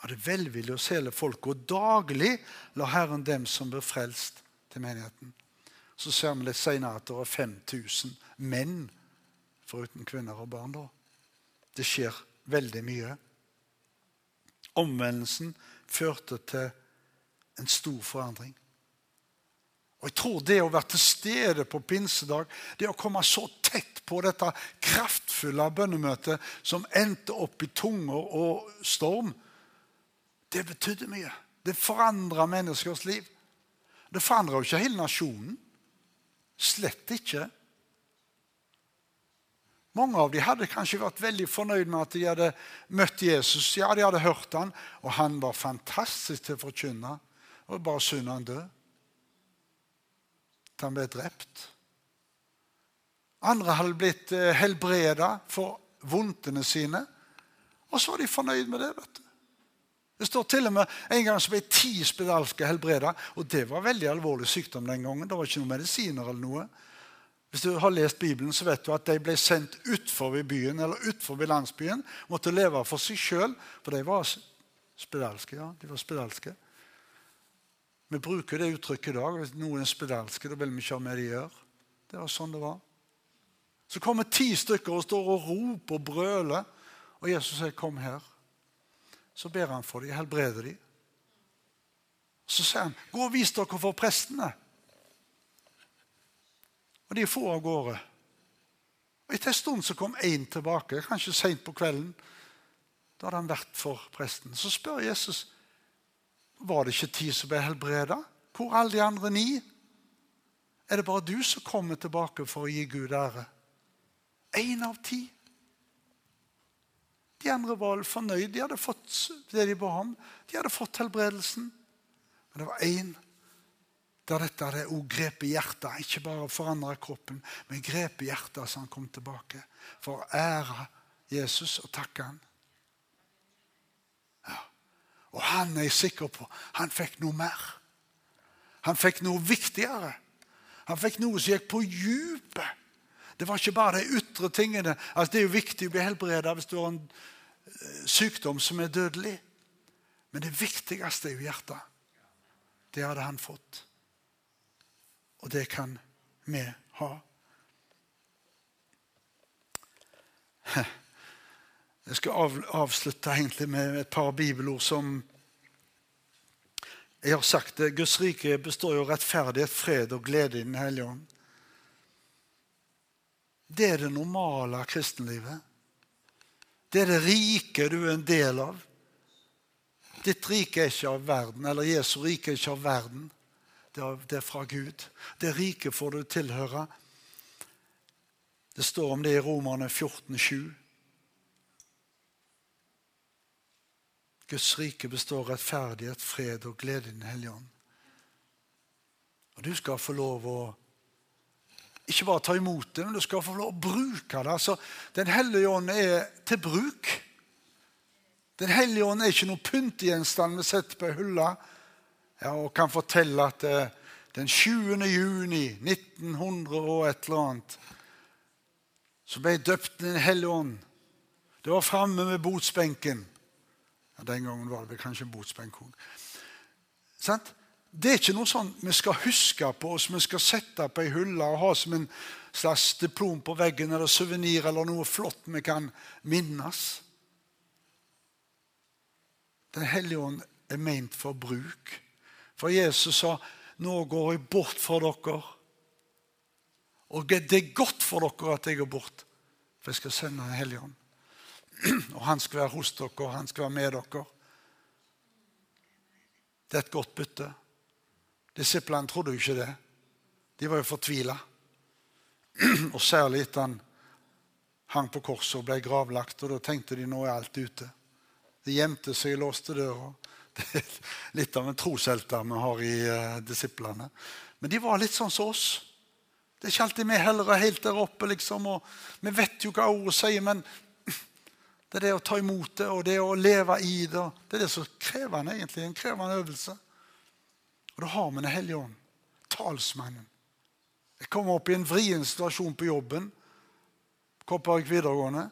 av det velvillige hos hele folket, og daglig la Herren dem som blir frelst, til menigheten. Så ser vi litt senere at det er 5000 menn foruten kvinner og barn. da. Det skjer veldig mye. Omvendelsen førte til en stor forandring. Og jeg tror det å være til stede på pinsedag, det å komme så tett på dette kraftfulle bønnemøtet som endte opp i tunger og storm, det betydde mye. Det forandra menneskers liv. Det forandra jo ikke hele nasjonen. Slett ikke. Mange av dem hadde kanskje vært veldig fornøyd med at de hadde møtt Jesus. Ja, de hadde hørt han, og han var fantastisk til å forkynne. Var bare synd han han ble drept. Andre hadde blitt eh, helbreda for vondtene sine. Og så var de fornøyd med det. vet du. Det står til og med En gang så ble ti spedalske helbreda. Og det var veldig alvorlig sykdom den gangen. Det var ikke noen medisiner eller noe. Hvis du har lest Bibelen, så vet du at de ble sendt utfor byen eller utfor landsbyen. Måtte leve for seg sjøl, for de var spedalske. ja, de var spedalske. Vi bruker det uttrykket i dag. Hvis noen er spedalske, da vil vi ikke ha med det å gjøre. Det var sånn det var. Så kommer ti stykker og står og roper og brøler. Og Jesus sier, 'Kom her.' Så ber han for dem, helbreder dem. Så sier han, 'Gå og vis dere for prestene.' Og de får av gårde. Og Etter en stund så kom én tilbake, kanskje seint på kvelden. Da hadde han vært for presten. Så spør Jesus var det ikke ti som ble helbreda? Hvor er alle de andre ni? Er det bare du som kommer tilbake for å gi Gud ære? Én av ti. De andre var fornøyd. De hadde fått det de ba om. De hadde fått helbredelsen. Men det var én der dette hadde òg grepet hjertet. Ikke bare forandra kroppen, men grepet hjertet så han kom tilbake. For å ære Jesus og takke han. Og han er jeg sikker på han fikk noe mer. Han fikk noe viktigere. Han fikk noe som gikk på djupet. Det var ikke bare de ytre tingene. Altså, det er jo viktig å bli helbredet hvis du har en eh, sykdom som er dødelig. Men det viktigste er jo hjertet. Det hadde han fått. Og det kan vi ha. *laughs* Jeg skal avslutte egentlig med et par bibelord som Jeg har sagt det, Guds rike består jo av rettferdighet, fred og glede i Den hellige ånd. Det er det normale av kristenlivet. Det er det rike du er en del av. Ditt rike er ikke av verden, eller Jesu rike er ikke av verden. Det er fra Gud. Det riket får du tilhøre. Det står om det i Romerne 14, 14,7. Guds rike består rettferdighet, fred og glede i Den hellige ånd. Og Du skal få lov å ikke bare ta imot det, men du skal få lov å bruke det. Altså, den hellige ånd er til bruk. Den hellige ånd er ikke noen pyntegjenstand vi setter på ei hylle ja, og kan fortelle at eh, den 20. juni 1900 og et eller annet så ble jeg døpt i Den hellige ånd. Det var framme med botsbenken. Ja, den gangen var det kanskje botsbenkhog. Det er ikke noe sånn vi skal huske på oss, vi skal sette på ei hylle og ha som en slags diplom på veggen eller suvenir eller noe flott vi kan minnes. Den hellige ånd er ment for bruk. For Jesus sa, 'Nå går jeg bort fra dere.' Og det er godt for dere at jeg går bort, for jeg skal sende Den hellige ånd. *clears throat* Og han skal være hos dere, og han skal være med dere. Det er et godt bytte. Disiplene trodde jo ikke det. De var jo fortvila. *clears throat* Og særlig etter han hang på korset og ble gravlagt. og Da tenkte de nå er alt ute. De gjemte seg og låste døra. *laughs* Det er litt av en troshelter vi har i uh, disiplene. Men de var litt sånn som oss. Det er ikke alltid vi heller er helt der oppe. liksom, og Vi vet jo hva ordet sier, men det er det å ta imot det og det å leve i det. Det er det som er krevende, egentlig. En krevende øvelse. Og da har vi Den hellige ånd, talsmannen. Jeg kom opp i en vrien situasjon på jobben. Kopervik videregående.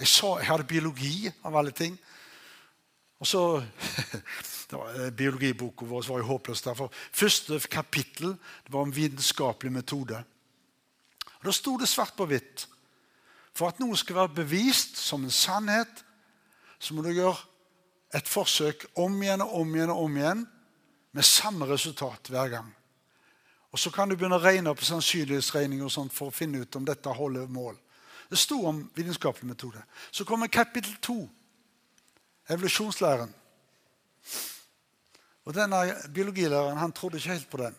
Jeg, sa, jeg hadde biologi, av alle ting. Og så *laughs* eh, Biologiboka vår var jo håpløs. derfor. Første kapittel det var om vitenskapelig metode. Og Da sto det svart på hvitt for at noe skal være bevist som en sannhet, så må du gjøre et forsøk om igjen og om igjen og om igjen med samme resultat hver gang. Og Så kan du begynne å regne på sannsynlighetsregning og sånt for å finne ut om dette holder mål. Det sto om vitenskapelig metode. Så kommer kapittel to, evolusjonslæren. Og denne Biologilæreren han trodde ikke helt på den.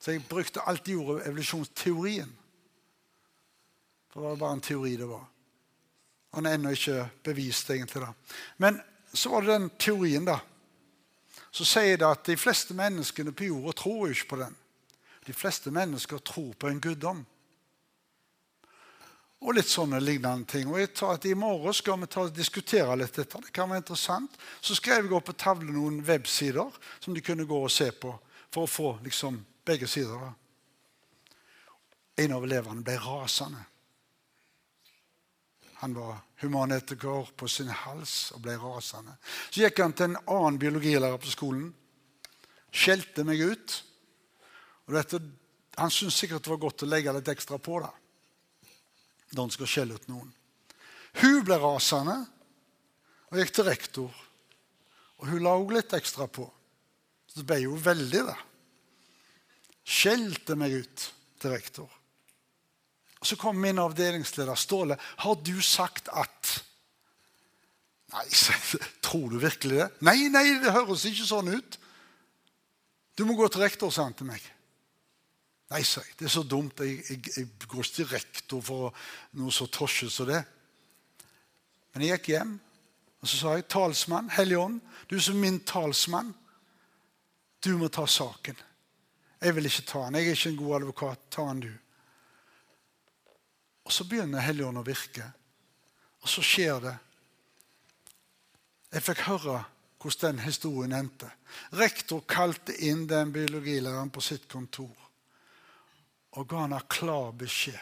Så jeg brukte alltid ordet evolusjonsteorien. For det var bare en teori det var. Han er ennå ikke bevist, egentlig. da. Men så var det den teorien, da. Så sier det at de fleste menneskene på jorda tror jo ikke på den. De fleste mennesker tror på en guddom. og litt sånne lignende ting. Og jeg tar at I morgen skal vi ta, diskutere litt dette. Det kan være interessant. Så skrev jeg opp på tavlen noen websider som de kunne gå og se på for å få liksom, begge sider. Da. En av elevene ble rasende. Han var humanetiker på sin hals og ble rasende. Så gikk han til en annen biologilærer på skolen. Skjelte meg ut. Og dette, Han syntes sikkert det var godt å legge litt ekstra på det når han skal skjelle ut noen. Hun ble rasende og gikk til rektor. Og hun la òg litt ekstra på. Så det ble jo veldig, det. Skjelte meg ut til rektor. Og Så kom min avdelingsleder Ståle. 'Har du sagt at?' Nei, tror du virkelig det? Nei, nei, det høres ikke sånn ut. Du må gå til rektor, sa han til meg. Nei, sa jeg. Det er så dumt. Jeg, jeg, jeg går ikke til rektor for noe så tosje som det. Men jeg gikk hjem, og så sa jeg, 'Talsmann, Helligånd, du som min talsmann, du må ta saken.' Jeg vil ikke ta den. Jeg er ikke en god advokat. Ta den, du. Og så begynner Helligånden å virke. Og så skjer det. Jeg fikk høre hvordan den historien endte. Rektor kalte inn den biologilæreren på sitt kontor og ga han klar beskjed.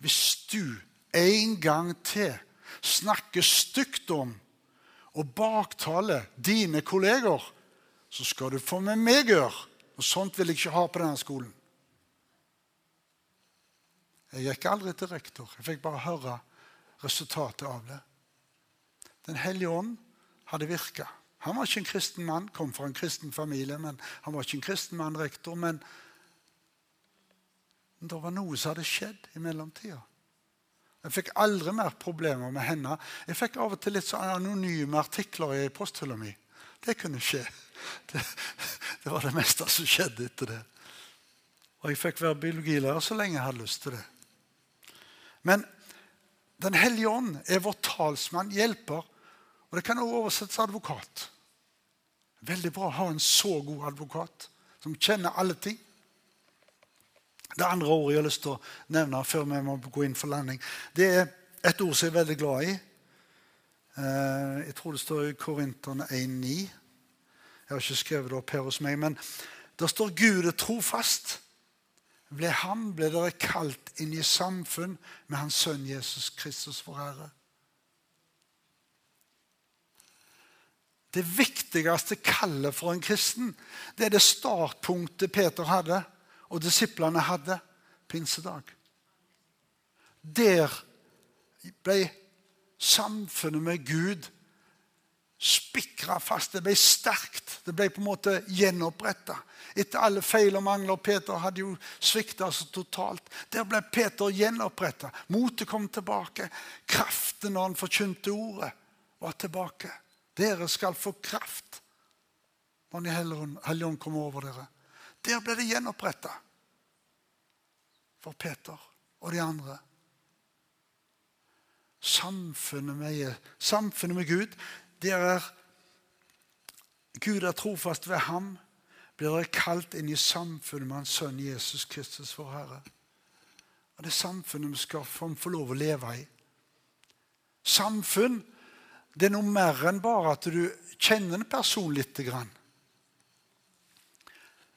Hvis du en gang til snakker stygt om og baktaler dine kolleger, så skal du få med meg gjøre. Og sånt vil jeg ikke ha på denne skolen. Jeg gikk aldri til rektor. Jeg fikk bare høre resultatet av det. Den hellige ånd hadde virka. Han var ikke en kristen mann, kom fra en kristen familie, men han var ikke en kristen mann, rektor. Men det var noe som hadde skjedd i mellomtida. Jeg fikk aldri mer problemer med henne. Jeg fikk av og til litt sånn anonyme artikler i posthylla mi. Det kunne skje. *laughs* Det, det, var det meste som skjedde etter det. Og jeg fikk være biologilærer så lenge jeg hadde lyst til det. Men Den hellige ånd er vår talsmann, hjelper, og det kan også oversettes advokat. Veldig bra å ha en så god advokat som kjenner alle ting. Det andre ordet jeg har lyst til å nevne før vi må gå inn for landing, det er et ord som jeg er veldig glad i. Eh, jeg tror det står i Korinterne 1,9. Jeg har ikke skrevet det opp her hos meg, men det står 'Gud er trofast'. Ble ham ble dere kalt inn i samfunn med Hans Sønn Jesus Kristus, vår Herre. Det viktigste kallet for en kristen det er det startpunktet Peter hadde, og disiplene hadde pinsedag. Der ble samfunnet med Gud spikra fast. Det ble sterkt. Det ble på en måte gjenoppretta. Etter alle feil og mangler. Peter hadde jo svikta så totalt. Der ble Peter gjenoppretta. Motet kom tilbake. Kraften når han forkynte ordet, var tilbake. Dere skal få kraft når Den hellige ånd kommer over dere. Der ble det gjenoppretta for Peter og de andre. Samfunnet med, samfunnet med Gud, der er Gud er trofast ved ham blir dere kalt inn i samfunnet med Hans Sønn Jesus Kristus, vår Herre. Og Det er samfunnet vi skal få, lov å leve i. Samfunn det er noe mer enn bare at du kjenner en person lite grann.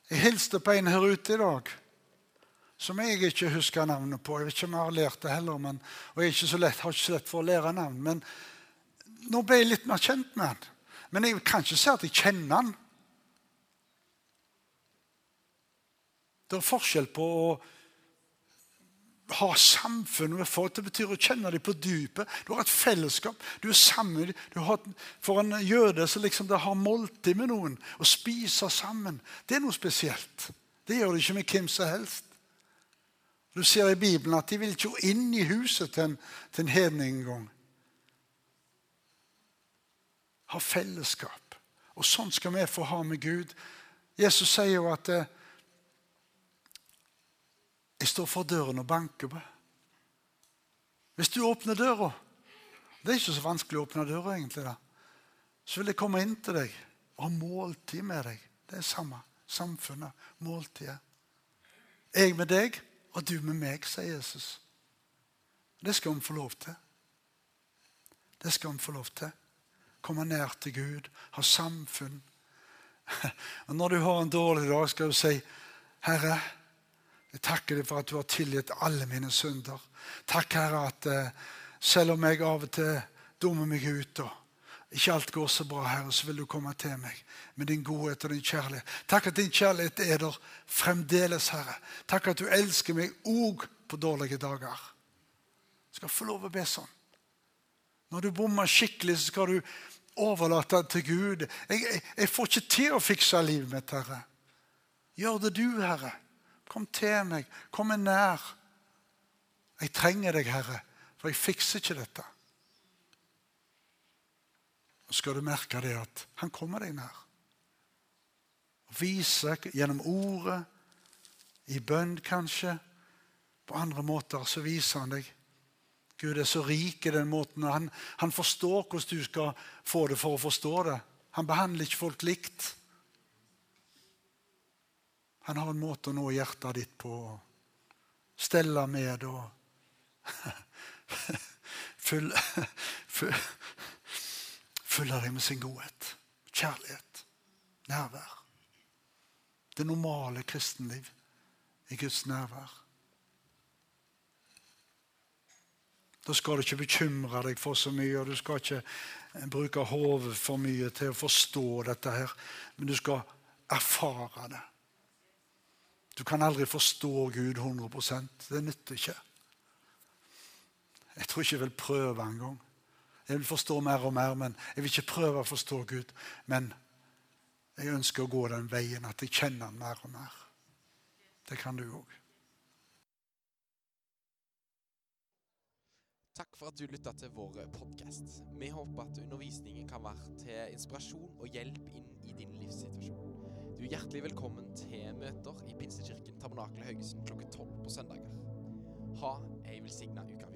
Jeg hilste på en her ute i dag som jeg ikke husker navnet på. Jeg vet ikke om jeg har lært det heller, men, og jeg ikke lett, har ikke så lett for å lære navn. Men nå ble jeg litt mer kjent med han. Men jeg kan ikke si at jeg kjenner han. Det er forskjell på å ha samfunn med folk. Det betyr å kjenne dem på dypet. Du har et fellesskap. Du er sammen. Du har, for en jøde så liksom det har måltid med noen, å spise sammen, det er noe spesielt. Det gjør du ikke med hvem som helst. Du ser i Bibelen at de vil ikke gå inn i huset til en, til en hedning engang. Ha fellesskap. Og sånn skal vi få ha med Gud. Jesus sier jo at eh, jeg står for døren og banker på. Hvis du åpner døra Det er ikke så vanskelig å åpne døra, egentlig. da. Så vil jeg komme inn til deg og ha måltid med deg. Det er samme. Samfunnet. Måltidet. Jeg med deg og du med meg, sier Jesus. Det skal vi få lov til. Det skal vi få lov til. Komme nær til Gud, ha samfunn. *laughs* Og Når du har en dårlig dag, skal du si, 'Herre, jeg takker deg for at du har tilgitt alle mine synder.' Takk, Herre, at eh, selv om jeg av og til dummer meg ut og ikke alt går så bra, Herre, så vil du komme til meg med din godhet og din kjærlighet. Takk at din kjærlighet er der fremdeles, Herre. Takk at du elsker meg òg på dårlige dager. Du skal få lov å be sånn. Når du bommer skikkelig, så skal du overlate det til Gud. Jeg, jeg, jeg, får ikke til å fikse livet mitt, Herre. Gjør det du, Herre. Kom til meg. Kom meg nær. Jeg trenger deg, Herre, for jeg fikser ikke dette. Og skal du merke det at han kommer deg nær. Og viser gjennom ordet, i bønn kanskje, på andre måter, så viser han deg. Gud er så rik i den måten. Han, han forstår hvordan du skal få det for å forstå det. Han behandler ikke folk likt. Han har en måte å nå hjertet ditt på. Stelle med og Fylle Fylle deg med sin godhet, kjærlighet, nærvær. Det normale kristenliv i Guds nærvær. Da skal du ikke bekymre deg for så mye, og du skal ikke bruke hodet for mye til å forstå dette her, men du skal erfare det. Du kan aldri forstå Gud 100% Det nytter ikke. Jeg tror ikke jeg vil prøve engang. Jeg vil forstå mer og mer, men jeg vil ikke prøve å forstå Gud. Men jeg ønsker å gå den veien at jeg kjenner Han mer og mer. Det kan du òg. Takk for at du lytta til vår podkast. Vi håper at undervisningen kan være til inspirasjon og hjelp inn i din livssituasjon. Du er hjertelig velkommen til møter i Pinsekirken Tabernakel Haugesund klokka tolv på søndager. Ha ei velsigna uke.